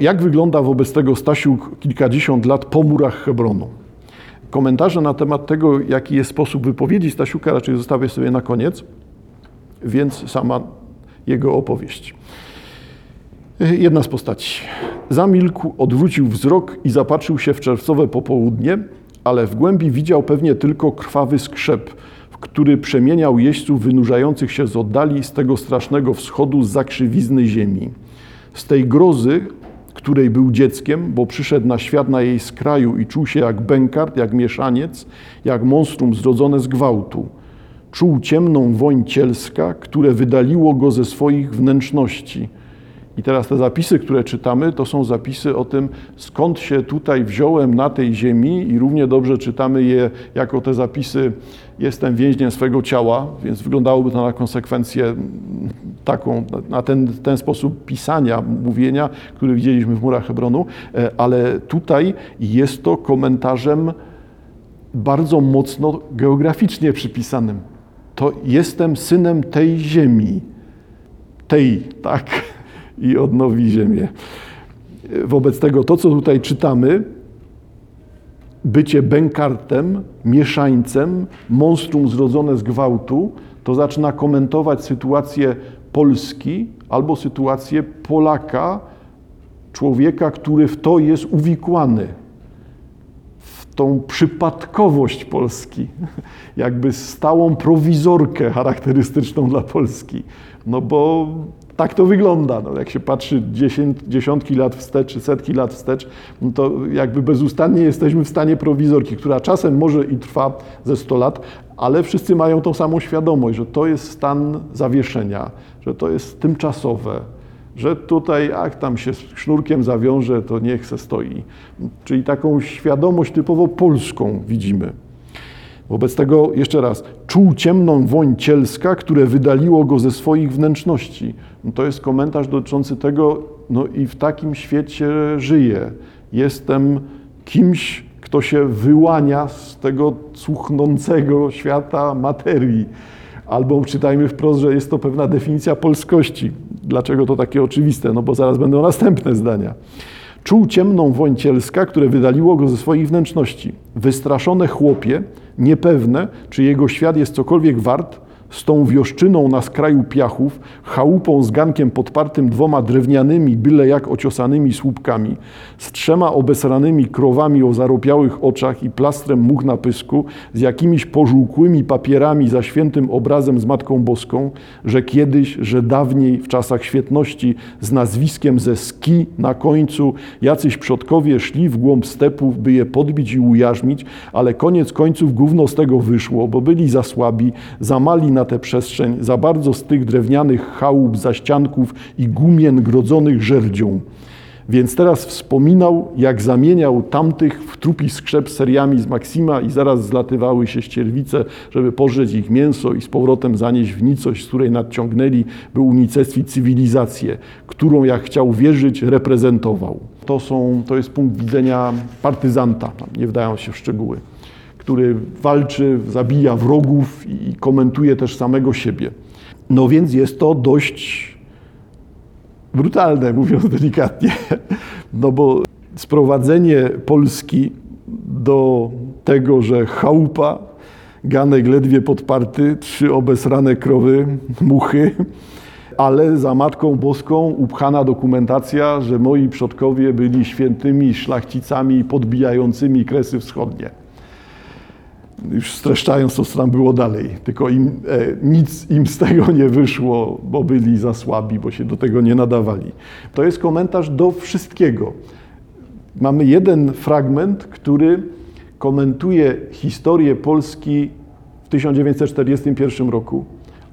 Jak wygląda wobec tego Stasiuk kilkadziesiąt lat po murach Hebronu? Komentarze na temat tego, jaki jest sposób wypowiedzi Stasiuka, raczej zostawię sobie na koniec, więc sama jego opowieść. Jedna z postaci. Zamilkł, odwrócił wzrok i zapatrzył się w czerwcowe popołudnie, ale w głębi widział pewnie tylko krwawy skrzep, który przemieniał jeźdźców wynurzających się z oddali z tego strasznego wschodu z zakrzywizny ziemi. Z tej grozy, której był dzieckiem, bo przyszedł na świat na jej skraju i czuł się jak bękart, jak mieszaniec, jak monstrum zrodzone z gwałtu. Czuł ciemną woń cielska, które wydaliło go ze swoich wnętrzności. I teraz te zapisy, które czytamy, to są zapisy o tym, skąd się tutaj wziąłem na tej ziemi i równie dobrze czytamy je jako te zapisy jestem więźniem swego ciała, więc wyglądałoby to na konsekwencję taką, na ten, ten sposób pisania, mówienia, który widzieliśmy w murach Hebronu, e, ale tutaj jest to komentarzem bardzo mocno geograficznie przypisanym. To jestem synem tej ziemi. Tej, tak i odnowi ziemię. Wobec tego to, co tutaj czytamy, bycie bękartem, mieszańcem, monstrum zrodzone z gwałtu, to zaczyna komentować sytuację Polski albo sytuację Polaka, człowieka, który w to jest uwikłany, w tą przypadkowość Polski, jakby stałą prowizorkę charakterystyczną dla Polski. No bo tak to wygląda. No, jak się patrzy dziesiątki lat wstecz, czy setki lat wstecz, no to jakby bezustannie jesteśmy w stanie prowizorki, która czasem może i trwa ze 100 lat, ale wszyscy mają tą samą świadomość, że to jest stan zawieszenia, że to jest tymczasowe, że tutaj jak tam się sznurkiem zawiąże, to niech se stoi. Czyli taką świadomość typowo polską widzimy. Wobec tego, jeszcze raz, czuł ciemną woń cielska, które wydaliło go ze swoich wnętrzności. No to jest komentarz dotyczący tego, no i w takim świecie żyję. Jestem kimś, kto się wyłania z tego cuchnącego świata materii. Albo czytajmy wprost, że jest to pewna definicja polskości. Dlaczego to takie oczywiste? No bo zaraz będą następne zdania. Czuł ciemną woń cielska, które wydaliło go ze swoich wnętrzności. Wystraszone chłopie, niepewne, czy jego świat jest cokolwiek wart, z tą wioszczyną na skraju piachów, chałupą z gankiem podpartym dwoma drewnianymi, byle jak ociosanymi słupkami, z trzema obesranymi krowami o zaropiałych oczach i plastrem much na pysku, z jakimiś pożółkłymi papierami za świętym obrazem z Matką Boską, że kiedyś, że dawniej, w czasach świetności, z nazwiskiem ze ski na końcu, jacyś przodkowie szli w głąb stepów, by je podbić i ujarzmić, ale koniec końców gówno z tego wyszło, bo byli za słabi, za mali na tę przestrzeń, za bardzo z tych drewnianych chałup, zaścianków i gumien grodzonych żerdzią. Więc teraz wspominał, jak zamieniał tamtych w trupi skrzep seriami z Maksima i zaraz zlatywały się ścierwice, żeby pożreć ich mięso i z powrotem zanieść w nicość, z której nadciągnęli, by unicestwić cywilizację, którą, jak chciał wierzyć, reprezentował. To, są, to jest punkt widzenia partyzanta, nie wdają się w szczegóły który walczy, zabija wrogów i komentuje też samego siebie. No więc jest to dość brutalne, mówiąc delikatnie, no bo sprowadzenie Polski do tego, że chałupa, ganek ledwie podparty, trzy obesrane krowy, muchy, ale za Matką Boską upchana dokumentacja, że moi przodkowie byli świętymi szlachcicami podbijającymi kresy wschodnie już streszczając to, co tam było dalej. Tylko im, e, nic im z tego nie wyszło, bo byli za słabi, bo się do tego nie nadawali. To jest komentarz do wszystkiego. Mamy jeden fragment, który komentuje historię Polski w 1941 roku,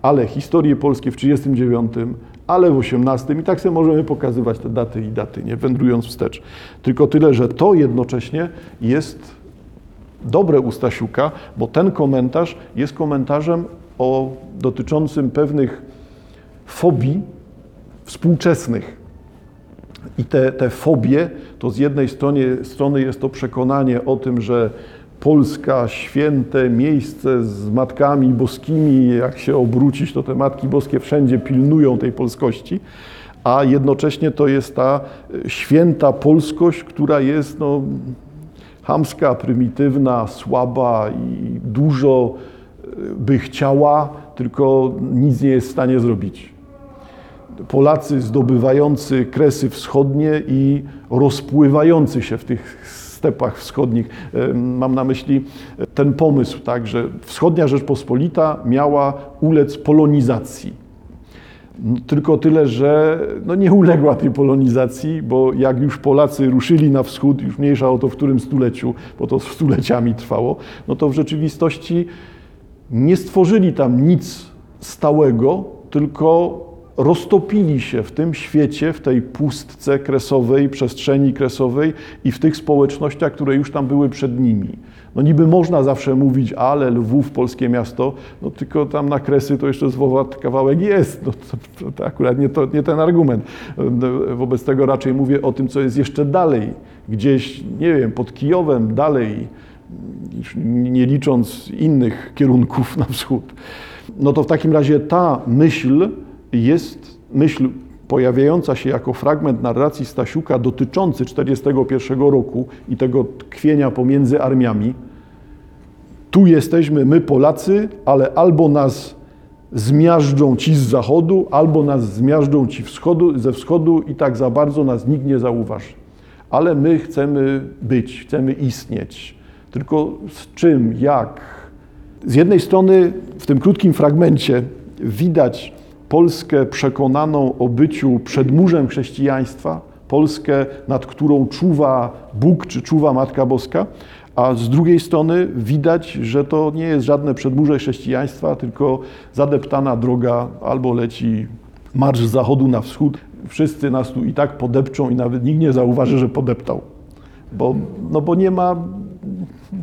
ale historię Polski w 1939, ale w 18 i tak sobie możemy pokazywać te daty i daty, nie wędrując wstecz. Tylko tyle, że to jednocześnie jest dobre u Stasiuka, bo ten komentarz jest komentarzem o, dotyczącym pewnych fobii współczesnych. I te, te fobie, to z jednej strony, strony jest to przekonanie o tym, że Polska, święte miejsce z matkami boskimi, jak się obrócić, to te matki boskie wszędzie pilnują tej polskości, a jednocześnie to jest ta e, święta polskość, która jest no, chamska, prymitywna, słaba i dużo e, by chciała, tylko nic nie jest w stanie zrobić. Polacy zdobywający kresy wschodnie i rozpływający się w tych stepach wschodnich. Mam na myśli ten pomysł, tak, że wschodnia Rzeczpospolita miała ulec polonizacji. Tylko tyle, że no nie uległa tej polonizacji, bo jak już Polacy ruszyli na wschód, już mniejsza o to w którym stuleciu, bo to stuleciami trwało, no to w rzeczywistości nie stworzyli tam nic stałego, tylko roztopili się w tym świecie, w tej pustce kresowej, przestrzeni kresowej i w tych społecznościach, które już tam były przed nimi. No niby można zawsze mówić, ale Lwów, polskie miasto, no tylko tam na Kresy to jeszcze z Wowa kawałek jest. No to, to akurat nie, to, nie ten argument. Wobec tego raczej mówię o tym, co jest jeszcze dalej, gdzieś, nie wiem, pod Kijowem, dalej, nie licząc innych kierunków na wschód. No to w takim razie ta myśl jest myśl pojawiająca się jako fragment narracji Stasiuka dotyczący 1941 roku i tego tkwienia pomiędzy armiami. Tu jesteśmy my Polacy, ale albo nas zmiażdżą ci z zachodu, albo nas zmiażdżą ci wschodu, ze wschodu i tak za bardzo nas nikt nie zauważy. Ale my chcemy być, chcemy istnieć. Tylko z czym, jak? Z jednej strony w tym krótkim fragmencie widać Polskę przekonaną o byciu przedmurzem chrześcijaństwa, Polskę, nad którą czuwa Bóg czy czuwa Matka Boska, a z drugiej strony widać, że to nie jest żadne przedmurze chrześcijaństwa, tylko zadeptana droga albo leci marsz z zachodu na wschód. Wszyscy nas tu i tak podepczą i nawet nikt nie zauważy, że podeptał. Bo, no bo nie ma,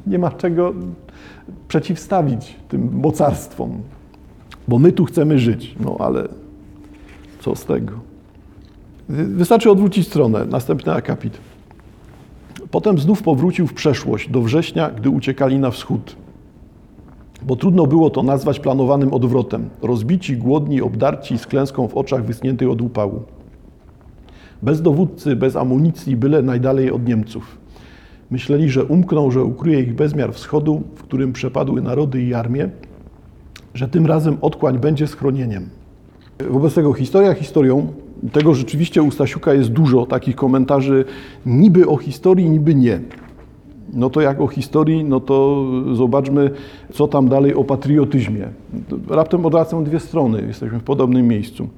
nie ma czego przeciwstawić tym mocarstwom bo my tu chcemy żyć. No ale co z tego? Wystarczy odwrócić stronę, następny akapit. Potem znów powrócił w przeszłość, do września, gdy uciekali na wschód. Bo trudno było to nazwać planowanym odwrotem. Rozbici, głodni, obdarci, z klęską w oczach wysniętych od upału. Bez dowódcy, bez amunicji, byle najdalej od Niemców. Myśleli, że umkną, że ukryje ich bezmiar wschodu, w którym przepadły narody i armie, że tym razem otchłań będzie schronieniem. Wobec tego historia historią, tego rzeczywiście u Stasiuka jest dużo takich komentarzy niby o historii, niby nie. No to jak o historii, no to zobaczmy, co tam dalej o patriotyzmie. Raptem odwracam dwie strony, jesteśmy w podobnym miejscu.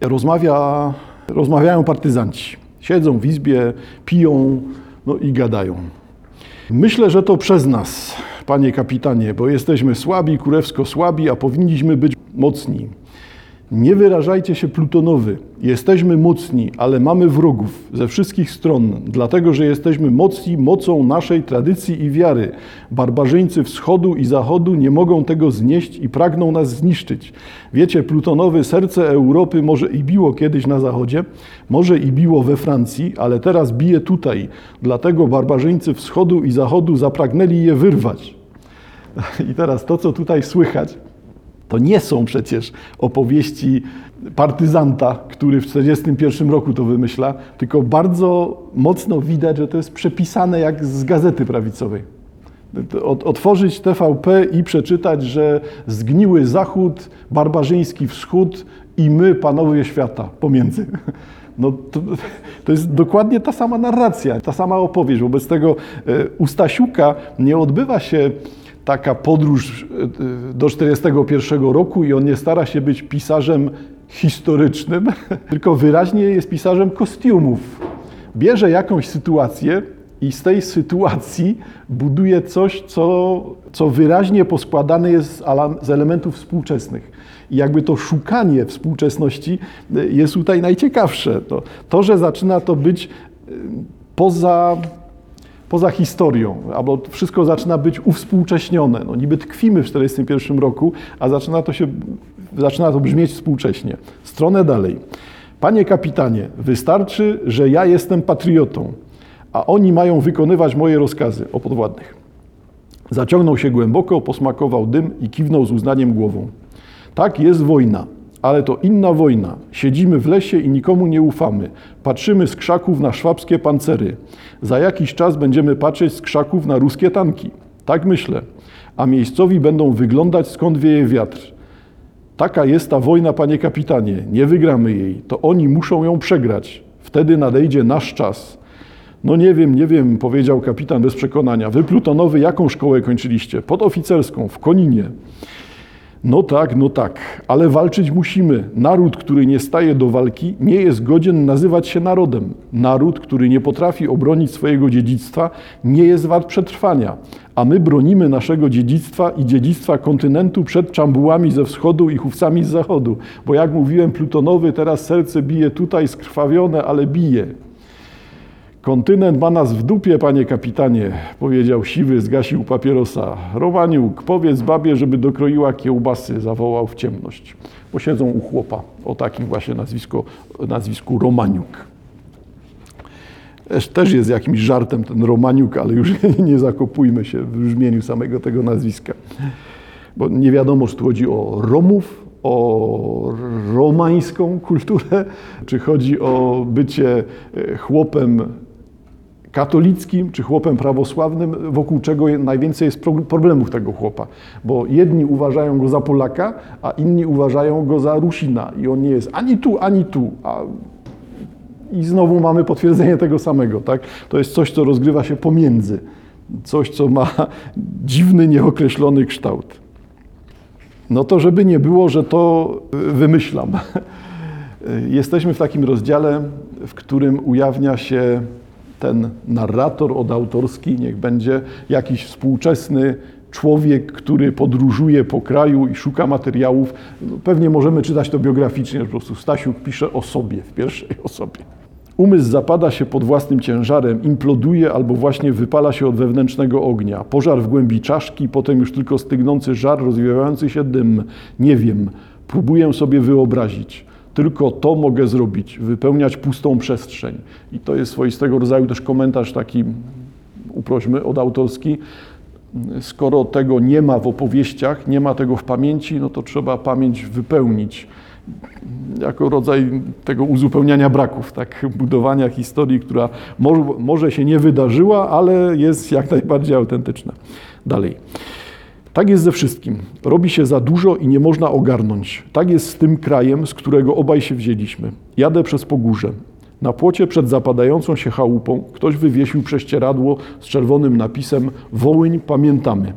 Rozmawia, rozmawiają partyzanci. Siedzą w izbie, piją, no i gadają. Myślę, że to przez nas panie kapitanie, bo jesteśmy słabi, kurewsko słabi, a powinniśmy być mocni. Nie wyrażajcie się plutonowy. Jesteśmy mocni, ale mamy wrogów ze wszystkich stron, dlatego że jesteśmy mocni mocą naszej tradycji i wiary. Barbarzyńcy wschodu i zachodu nie mogą tego znieść i pragną nas zniszczyć. Wiecie, plutonowy serce Europy może i biło kiedyś na zachodzie, może i biło we Francji, ale teraz bije tutaj. Dlatego barbarzyńcy wschodu i zachodu zapragnęli je wyrwać. I teraz to, co tutaj słychać, to nie są przecież opowieści partyzanta, który w 1941 roku to wymyśla, tylko bardzo mocno widać, że to jest przepisane jak z gazety prawicowej. Otworzyć TVP i przeczytać, że zgniły Zachód, barbarzyński Wschód i my, panowie świata, pomiędzy. No to, to, jest dokładnie ta sama narracja, ta sama opowieść. Wobec tego e, u Stasiuka nie odbywa się taka podróż e, do 1941 roku i on nie stara się być pisarzem historycznym, tylko wyraźnie jest pisarzem kostiumów. Bierze jakąś sytuację i z tej sytuacji buduje coś, co, co wyraźnie poskładane jest z elementów współczesnych. I jakby to szukanie współczesności e, jest tutaj najciekawsze. To, to że zaczyna to być e, poza poza historią, albo wszystko zaczyna być uwspółcześnione. No, niby tkwimy w 1941 roku, a zaczyna to, się, zaczyna to brzmieć współcześnie. Stronę dalej. Panie kapitanie, wystarczy, że ja jestem patriotą, a oni mają wykonywać moje rozkazy o podwładnych. Zaciągnął się głęboko, posmakował dym i kiwnął z uznaniem głową. Tak jest wojna. Ale to inna wojna. Siedzimy w lesie i nikomu nie ufamy. Patrzymy z krzaków na szwabskie pancery. Za jakiś czas będziemy patrzeć z krzaków na ruskie tanki. Tak myślę. A miejscowi będą wyglądać skąd wieje wiatr. Taka jest ta wojna, panie kapitanie. Nie wygramy jej. To oni muszą ją przegrać. Wtedy nadejdzie nasz czas. No nie wiem, nie wiem, powiedział kapitan bez przekonania. Wy plutonowy jaką szkołę kończyliście? Podoficerską, w Koninie. No tak, no tak, ale walczyć musimy. Naród, który nie staje do walki, nie jest godzien nazywać się narodem. Naród, który nie potrafi obronić swojego dziedzictwa, nie jest wart przetrwania. A my bronimy naszego dziedzictwa i dziedzictwa kontynentu przed czambułami ze wschodu i chówcami z zachodu. Bo jak mówiłem, plutonowy teraz serce bije tutaj skrwawione, ale bije. Kontynent ma nas w dupie, panie kapitanie, powiedział siwy, zgasił papierosa. Romaniuk, powiedz babie, żeby dokroiła kiełbasy, zawołał w ciemność. Bo siedzą u chłopa o takim właśnie nazwisku, nazwisku Romaniuk. Też jest jakimś żartem ten Romaniuk, ale już nie zakopujmy się w brzmieniu samego tego nazwiska. Bo nie wiadomo, czy tu chodzi o Romów, o romańską kulturę, czy chodzi o bycie e, chłopem katolickim czy chłopem prawosławnym, wokół czego najwięcej jest problemów tego chłopa. Bo jedni uważają go za Polaka, a inni uważają go za Rusina. I on nie jest ani tu, ani tu. A i znowu mamy potwierdzenie tego samego. Tak? To jest coś, co rozgrywa się pomiędzy. Coś, co ma dziwny, nieokreślony kształt. No to, żeby nie było, że to wymyślam. Jesteśmy w takim rozdziale, w którym ujawnia się ten narrator odautorski, niech będzie jakiś współczesny człowiek, który podróżuje po kraju i szuka materiałów. No, pewnie możemy czytać to biograficznie, po prostu Stasiuk pisze o sobie, w pierwszej osobie. Umysł zapada się pod własnym ciężarem, imploduje albo właśnie wypala się od wewnętrznego ognia. Pożar w głębi czaszki, potem już tylko stygnący żar, rozwijający się dym. Nie wiem, próbuję sobie wyobrazić. Tylko to mogę zrobić, wypełniać pustą przestrzeń. I to jest swoistego rodzaju też komentarz taki, uprośmy, odautorski. Skoro tego nie ma w opowieściach, nie ma tego w pamięci, no to trzeba pamięć wypełnić jako rodzaj tego uzupełniania braków, tak, budowania historii, która może, może się nie wydarzyła, ale jest jak najbardziej autentyczna. Dalej. Tak jest ze wszystkim. Robi się za dużo i nie można ogarnąć. Tak jest z tym krajem, z którego obaj się wzięliśmy. Jadę przez Pogórze. Na płocie przed zapadającą się chałupą ktoś wywiesił prześcieradło z czerwonym napisem Wołyń pamiętamy.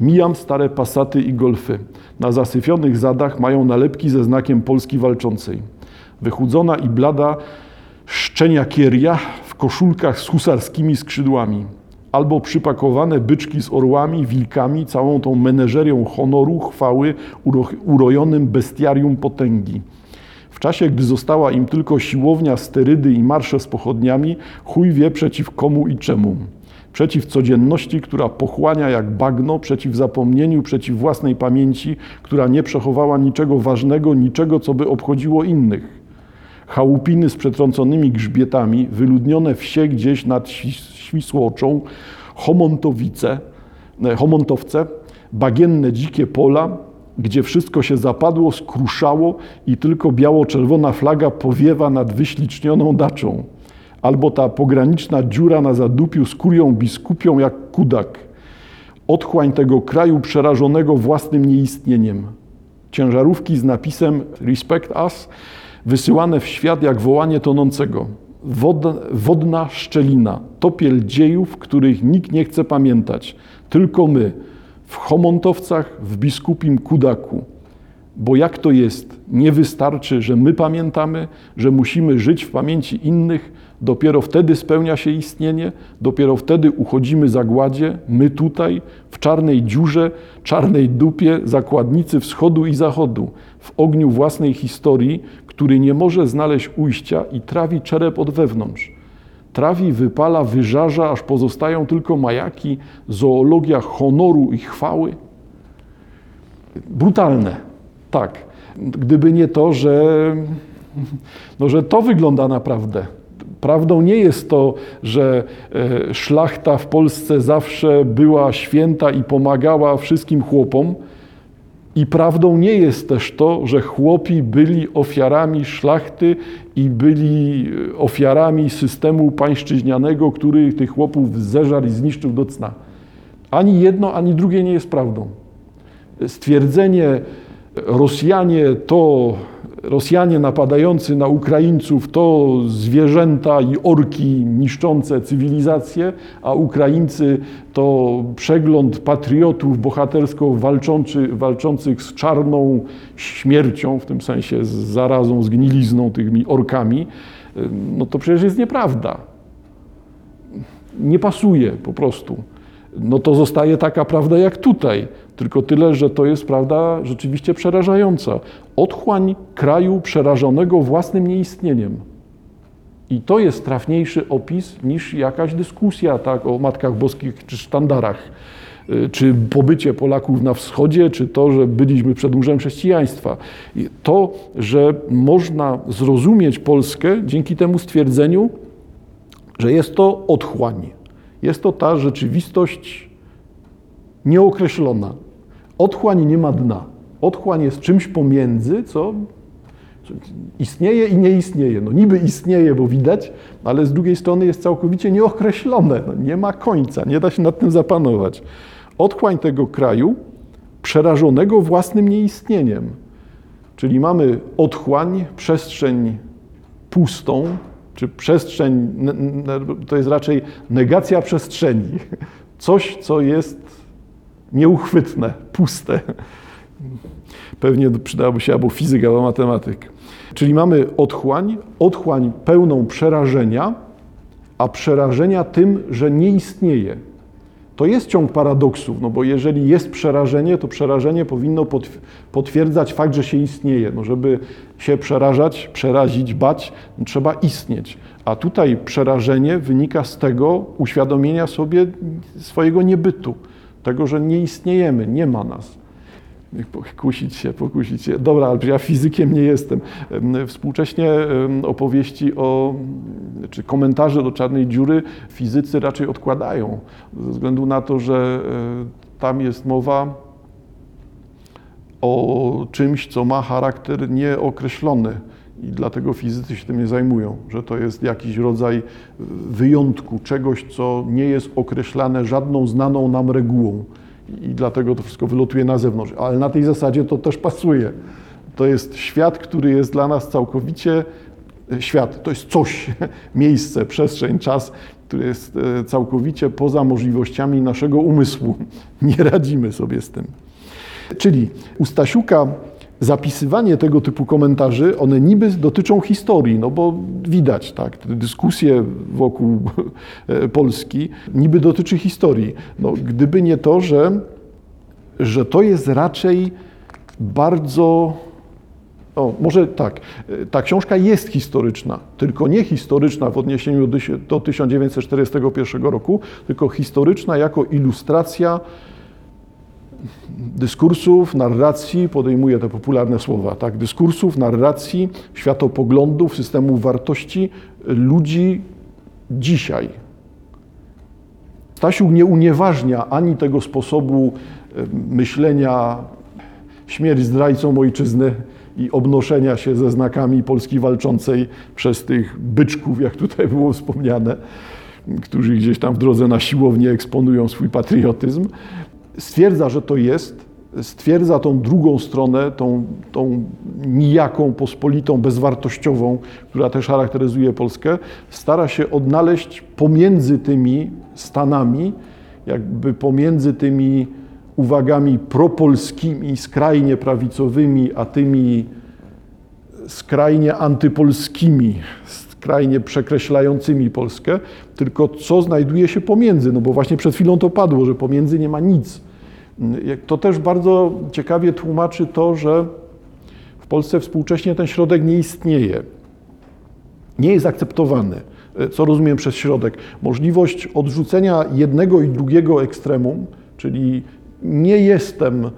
Mijam stare pasaty i golfy. Na zasyfionych zadach mają nalepki ze znakiem Polski walczącej. Wychudzona i blada szczenia kieria w koszulkach z husarskimi skrzydłami albo przypakowane byczki z orłami, wilkami, całą tą meneżerią honoru, chwały, urojonym bestiarium potęgi. W czasie, gdy została im tylko siłownia, sterydy i marsze z pochodniami, chuj wie przeciw komu i czemu. Przeciw codzienności, która pochłania jak bagno, przeciw zapomnieniu, przeciw własnej pamięci, która nie przechowała niczego ważnego, niczego, co by obchodziło innych. Chałupiny z przetrąconymi grzbietami, wyludnione wsie gdzieś nad Świsłoczą, Homontowice, e, Homontowce, bagienne dzikie pola, gdzie wszystko się zapadło, skruszało i tylko biało-czerwona flaga powiewa nad wyślicznioną daczą. Albo ta pograniczna dziura na zadupiu z kurią biskupią jak kudak. Otchłań tego kraju przerażonego własnym nieistnieniem. Ciężarówki z napisem Respect Us wysyłane w świat jak wołanie tonącego wodna, wodna szczelina, topiel dziejów, których nikt nie chce pamiętać. Tylko my, w Homontowcach, w biskupim Kudaku. Bo jak to jest? Nie wystarczy, że my pamiętamy, że musimy żyć w pamięci innych, dopiero wtedy spełnia się istnienie, dopiero wtedy uchodzimy za gładzie, my tutaj, w czarnej dziurze, czarnej dupie, zakładnicy wschodu i zachodu, w ogniu własnej historii, który nie może znaleźć ujścia i trawi czerep od wewnątrz. Trawi, wypala, wyżarza, aż pozostają tylko majaki, zoologia honoru i chwały. Brutalne, tak. Gdyby nie to, że, no, że to wygląda naprawdę. Prawdą nie jest to, że e, szlachta w Polsce zawsze była święta i pomagała wszystkim chłopom, I prawdą nie jest też to, że chłopi byli ofiarami szlachty i byli e, ofiarami systemu pańszczyźnianego, który tych chłopów zeżarł i zniszczył do cna. Ani jedno, ani drugie nie jest prawdą. Stwierdzenie Rosjanie to Rosjanie napadający na Ukraińców to zwierzęta i orki niszczące cywilizację, a Ukraińcy to przegląd patriotów bohatersko walczący, walczących z czarną śmiercią, w tym sensie z zarazą, z gnilizną, tymi orkami, no to przecież jest nieprawda. Nie pasuje po prostu. No to zostaje taka prawda jak tutaj. Tylko tyle, że to jest prawda rzeczywiście przerażająca. Otchłań kraju przerażonego własnym nieistnieniem. I to jest trafniejszy opis niż jakaś dyskusja tak, o Matkach Boskich czy sztandarach, y, czy pobycie Polaków na wschodzie, czy to, że byliśmy przedłużem chrześcijaństwa. I to, że można zrozumieć Polskę dzięki temu stwierdzeniu, że jest to otchłań. Jest to ta rzeczywistość nieokreślona, Otchłań nie ma dna. Otchłań jest czymś pomiędzy, co istnieje i nie istnieje. No niby istnieje, bo widać, ale z drugiej strony jest całkowicie nieokreślone. No, nie ma końca, nie da się nad tym zapanować. Otchłań tego kraju przerażonego własnym nieistnieniem. Czyli mamy otchłań, przestrzeń pustą, czy przestrzeń, to jest raczej negacja przestrzeni. Coś, co jest nieuchwytne, puste. Pewnie przydałaby się albo fizyk, albo matematyk. Czyli mamy otchłań, otchłań pełną przerażenia, a przerażenia tym, że nie istnieje. To jest ciąg paradoksów, no bo jeżeli jest przerażenie, to przerażenie powinno potwierdzać fakt, że się istnieje. No żeby się przerażać, przerazić, bać, no trzeba istnieć. A tutaj przerażenie wynika z tego uświadomienia sobie swojego niebytu tego, że nie istniejemy, nie ma nas. Kusić się, pokusić się. Dobra, ale ja fizykiem nie jestem. Współcześnie opowieści o, czy komentarze do czarnej dziury fizycy raczej odkładają, ze względu na to, że e, tam jest mowa o czymś, co ma charakter nieokreślony i dlatego fizycy się tym nie zajmują, że to jest jakiś rodzaj wyjątku, czegoś, co nie jest określane żadną znaną nam regułą. I dlatego to wszystko wylotuje na zewnątrz. Ale na tej zasadzie to też pasuje. To jest świat, który jest dla nas całkowicie świat. To jest coś, miejsce, przestrzeń, czas, który jest e, całkowicie poza możliwościami naszego umysłu. Nie radzimy sobie z tym. Czyli u Stasiuka zapisywanie tego typu komentarzy, one niby dotyczą historii, no bo widać, tak, te dyskusje wokół e, Polski niby dotyczy historii. No, gdyby nie to, że, że to jest raczej bardzo o, może tak, e, ta książka jest historyczna, tylko nie historyczna w odniesieniu do, do 1941 roku, tylko historyczna jako ilustracja dyskursów, narracji, podejmuję te popularne słowa, tak, dyskursów, narracji, światopoglądów, systemów wartości ludzi dzisiaj. Stasiuk nie unieważnia ani tego sposobu myślenia śmierć zdrajcą ojczyzny i obnoszenia się ze znakami Polski walczącej przez tych byczków, jak tutaj było wspomniane, którzy gdzieś tam w drodze na siłownię eksponują swój patriotyzm, stwierdza, że to jest, stwierdza tą drugą stronę, tą, tą nijaką, pospolitą, bezwartościową, która też charakteryzuje Polskę, stara się odnaleźć pomiędzy tymi stanami, jakby pomiędzy tymi uwagami propolskimi, skrajnie prawicowymi, a tymi skrajnie antypolskimi, skrajnie przekreślającymi Polskę, tylko co znajduje się pomiędzy, no bo właśnie przed chwilą to padło, że pomiędzy nie ma nic. To też bardzo ciekawie tłumaczy to, że w Polsce współcześnie ten środek nie istnieje. Nie jest akceptowany. Co rozumiem przez środek? Możliwość odrzucenia jednego i drugiego ekstremum, czyli nie jestem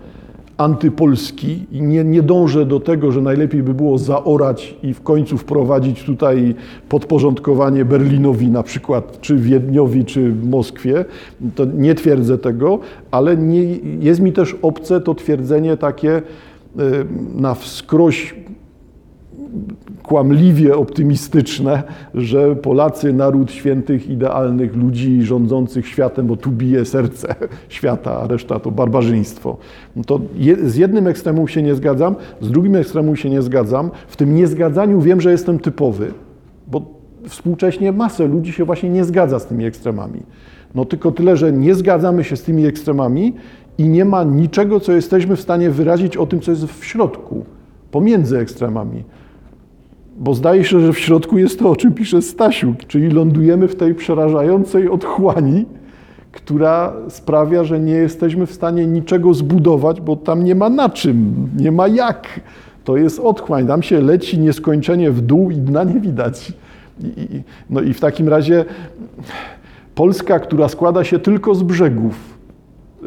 antypolski i nie, nie dążę do tego, że najlepiej by było zaorać i w końcu wprowadzić tutaj podporządkowanie Berlinowi na przykład, czy Wiedniowi, czy Moskwie. To nie twierdzę tego, ale nie, jest mi też obce to twierdzenie takie y, na wskroś kłamliwie optymistyczne, że Polacy, naród świętych, idealnych ludzi rządzących światem, bo tu bije serce świata, a reszta to barbarzyństwo. No to je, z jednym ekstremum się nie zgadzam, z drugim ekstremum się nie zgadzam. W tym niezgadzaniu wiem, że jestem typowy, bo współcześnie masę ludzi się właśnie nie zgadza z tymi ekstremami. No tylko tyle, że nie zgadzamy się z tymi ekstremami i nie ma niczego, co jesteśmy w stanie wyrazić o tym, co jest w środku, pomiędzy ekstremami. Bo zdaje się, że w środku jest to, o czym pisze Stasiuk, czyli lądujemy w tej przerażającej otchłani, która sprawia, że nie jesteśmy w stanie niczego zbudować, bo tam nie ma na czym, nie ma jak. To jest otchłań, tam się leci nieskończenie w dół i dna nie widać. I, no i w takim razie Polska, która składa się tylko z brzegów,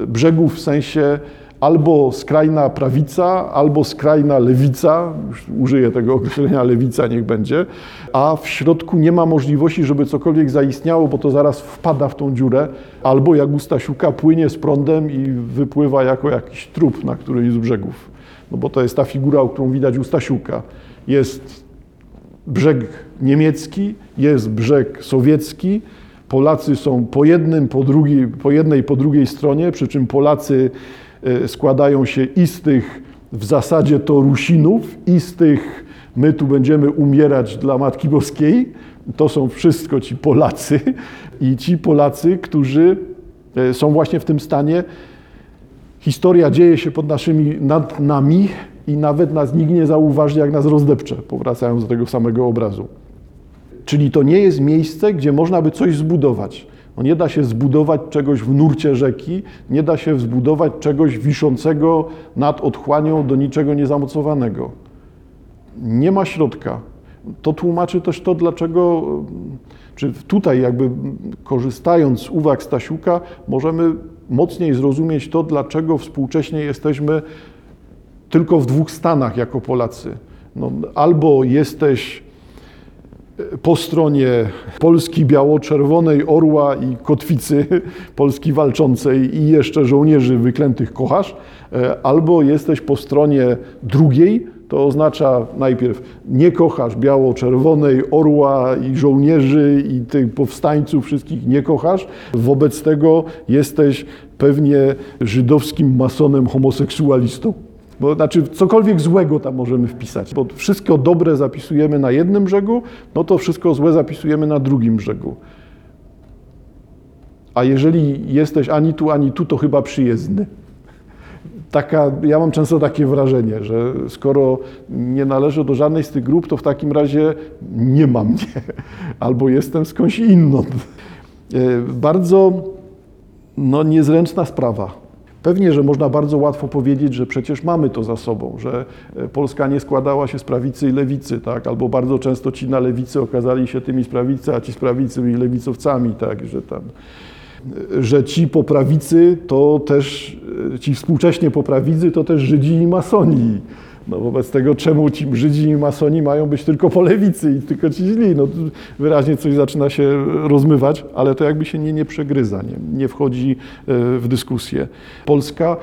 brzegów w sensie albo skrajna prawica, albo skrajna lewica, już użyję tego określenia lewica, niech będzie, a w środku nie ma możliwości, żeby cokolwiek zaistniało, bo to zaraz wpada w tą dziurę, albo jak u Stasiuka płynie z prądem i wypływa jako jakiś trup na którymś z brzegów. No bo to jest ta figura, którą widać u Stasiuka. Jest brzeg niemiecki, jest brzeg sowiecki, Polacy są po jednym, po, drugiej, po jednej, po drugiej stronie, przy czym Polacy składają się i z tych w zasadzie to Rusinów, i z tych my tu będziemy umierać dla Matki Boskiej. To są wszystko ci Polacy i ci Polacy, którzy e, są właśnie w tym stanie. Historia dzieje się pod naszymi, nad nami i nawet nas nikt nie zauważy, jak nas rozdepcze, powracając do tego samego obrazu. Czyli to nie jest miejsce, gdzie można by coś zbudować. No nie da się zbudować czegoś w nurcie rzeki, nie da się zbudować czegoś wiszącego nad otchłanią do niczego niezamocowanego. Nie ma środka. To tłumaczy też to, dlaczego, czy tutaj jakby korzystając z uwag Stasiuka, możemy mocniej zrozumieć to, dlaczego współcześnie jesteśmy tylko w dwóch stanach jako Polacy. No, albo jesteś po stronie Polski biało-czerwonej, orła i kotwicy Polski walczącej i jeszcze żołnierzy wyklętych kochasz, e, albo jesteś po stronie drugiej, to oznacza najpierw nie kochasz biało-czerwonej, orła i żołnierzy i tych powstańców wszystkich nie kochasz. Wobec tego jesteś pewnie żydowskim masonem homoseksualistą. Bo znaczy cokolwiek złego tam możemy wpisać, bo wszystko dobre zapisujemy na jednym brzegu, no to wszystko złe zapisujemy na drugim brzegu. A jeżeli jesteś ani tu, ani tu, to chyba przyjezdny. Taka, ja mam często takie wrażenie, że skoro nie należę do żadnej z tych grup, to w takim razie nie mam mnie, albo jestem skądś inną. E, bardzo no, niezręczna sprawa. Pewnie, że można bardzo łatwo powiedzieć, że przecież mamy to za sobą, że e, Polska nie składała się z prawicy i lewicy, tak? albo bardzo często ci na lewicy okazali się tymi z prawicy, a ci z prawicy byli lewicowcami, tak? że tam e, że ci po prawicy to też, e, ci współcześnie po prawicy to też Żydzi i masoni. No wobec tego, czemu ci Żydzi i masoni mają być tylko po lewicy i tylko ci źli? No wyraźnie coś zaczyna się rozmywać, ale to jakby się nie, nie przegryza, nie, nie wchodzi e, w dyskusję. Polska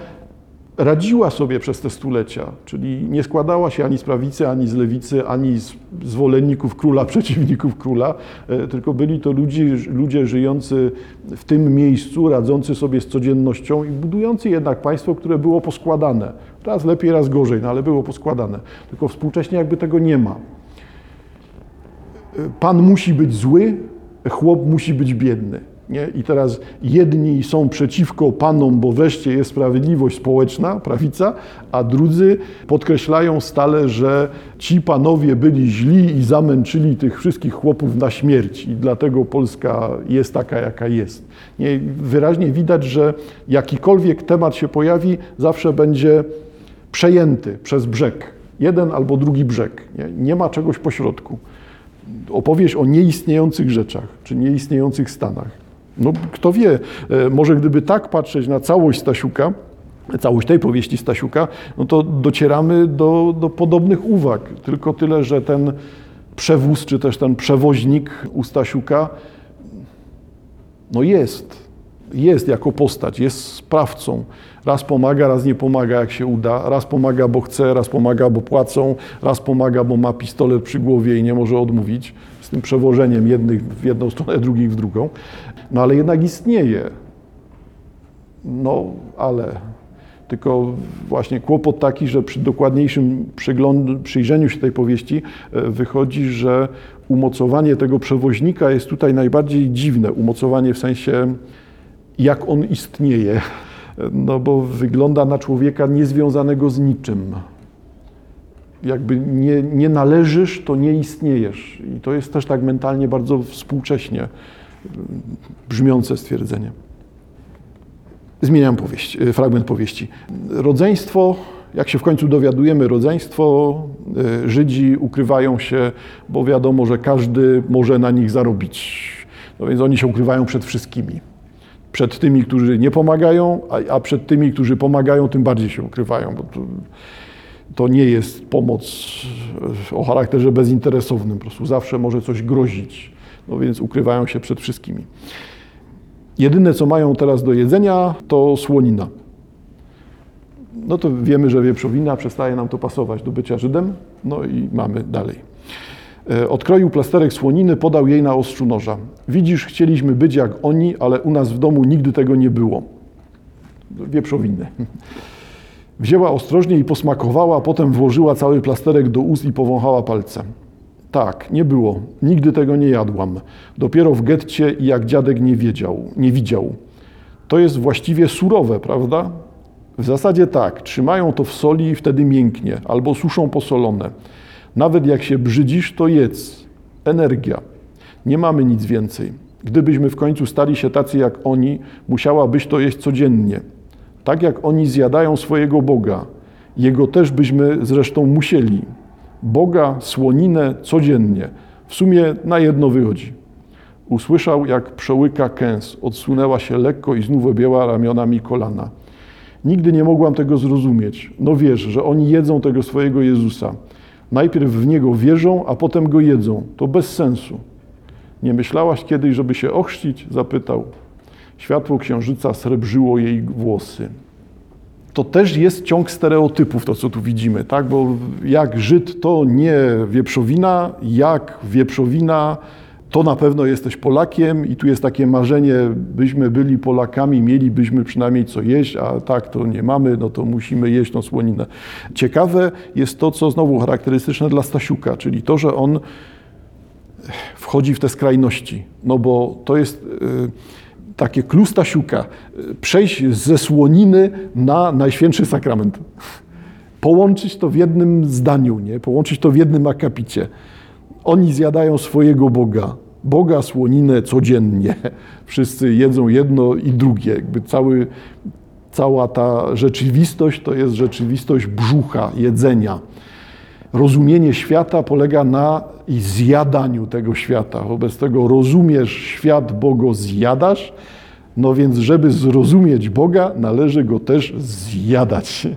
radziła sobie przez te stulecia, czyli nie składała się ani z prawicy, ani z lewicy, ani z zwolenników króla, przeciwników króla, e, tylko byli to ludzie, ludzie żyjący w tym miejscu, radzący sobie z codziennością i budujący jednak państwo, które było poskładane. Raz lepiej, raz gorzej, no ale było poskładane. Tylko współcześnie jakby tego nie ma. E, pan musi być zły, chłop musi być biedny. Nie? I teraz jedni są przeciwko panom, bo wreszcie jest sprawiedliwość społeczna, prawica, a drudzy podkreślają stale, że ci panowie byli źli i zamęczyli tych wszystkich chłopów na śmierć i dlatego Polska jest taka, jaka jest. Nie? Wyraźnie widać, że jakikolwiek temat się pojawi, zawsze będzie przejęty przez brzeg. Jeden albo drugi brzeg. Nie, nie ma czegoś pośrodku opowieść o nieistniejących rzeczach czy nieistniejących stanach. No, kto wie, e, może gdyby tak patrzeć na całość Stasiuka, całość tej powieści Stasiuka, no to docieramy do, do podobnych uwag. Tylko tyle, że ten przewóz, czy też ten przewoźnik u Stasiuka, no jest. Jest jako postać, jest sprawcą. Raz pomaga, raz nie pomaga, jak się uda. Raz pomaga, bo chce, raz pomaga, bo płacą, raz pomaga, bo ma pistolet przy głowie i nie może odmówić. Z tym przewożeniem jednych w jedną stronę, drugich w drugą. No ale jednak istnieje. No, ale tylko właśnie kłopot taki, że przy dokładniejszym przyjrzeniu się tej powieści e, wychodzi, że umocowanie tego przewoźnika jest tutaj najbardziej dziwne. Umocowanie w sensie, jak on istnieje. No bo wygląda na człowieka niezwiązanego z niczym. Jakby nie, nie należysz, to nie istniejesz. I to jest też tak mentalnie bardzo współcześnie brzmiące stwierdzenie. Zmieniam powieść, e, fragment powieści. Rodzeństwo, jak się w końcu dowiadujemy, rodzeństwo, e, Żydzi ukrywają się, bo wiadomo, że każdy może na nich zarobić. No więc oni się ukrywają przed wszystkimi. Przed tymi, którzy nie pomagają, a, a przed tymi, którzy pomagają, tym bardziej się ukrywają, bo to, to nie jest pomoc e, o charakterze bezinteresownym, po prostu zawsze może coś grozić. No więc ukrywają się przed wszystkimi. Jedyne, co mają teraz do jedzenia, to słonina. No to wiemy, że wieprzowina przestaje nam to pasować do bycia Żydem, no i mamy dalej. E, odkroił plasterek słoniny, podał jej na ostrzu noża. Widzisz, chcieliśmy być jak oni, ale u nas w domu nigdy tego nie było. Wieprzowiny. Wzięła ostrożnie i posmakowała, a potem włożyła cały plasterek do ust i powąchała palcem. Tak, nie było. Nigdy tego nie jadłam. Dopiero w getcie i jak dziadek nie wiedział, nie widział. To jest właściwie surowe, prawda? W zasadzie tak. Trzymają to w soli i wtedy mięknie, albo suszą posolone. Nawet jak się brzydzisz, to jedz. Energia. Nie mamy nic więcej. Gdybyśmy w końcu stali się tacy jak oni, musiałabyś to jeść codziennie. Tak jak oni zjadają swojego Boga. Jego też byśmy zresztą musieli. Boga, słoninę codziennie. W sumie na jedno wychodzi. Usłyszał, jak przełyka kęs, odsunęła się lekko i znów objęła ramionami kolana. Nigdy nie mogłam tego zrozumieć. No wiesz, że oni jedzą tego swojego Jezusa. Najpierw w Niego wierzą, a potem Go jedzą. To bez sensu. Nie myślałaś kiedyś, żeby się ochrzcić? Zapytał. Światło księżyca srebrzyło jej włosy to też jest ciąg stereotypów, to co tu widzimy, tak? Bo jak Żyd to nie wieprzowina, jak wieprzowina to na pewno jesteś Polakiem i tu jest takie marzenie, byśmy byli Polakami, mielibyśmy przynajmniej co jeść, a tak to nie mamy, no to musimy jeść tą słoninę. Ciekawe jest to, co znowu charakterystyczne dla Stasiuka, czyli to, że on wchodzi w te skrajności, no bo to jest... Yy, takie klusta Stasiuka, przejść ze słoniny na Najświętszy Sakrament. Połączyć to w jednym zdaniu, nie? połączyć to w jednym akapicie. Oni zjadają swojego Boga. Boga słoninę codziennie. Wszyscy jedzą jedno i drugie. Jakby cały, cała ta rzeczywistość to jest rzeczywistość brzucha, jedzenia rozumienie świata polega na zjadaniu tego świata. Wobec tego rozumiesz świat, bo go zjadasz, no więc żeby zrozumieć Boga, należy go też zjadać.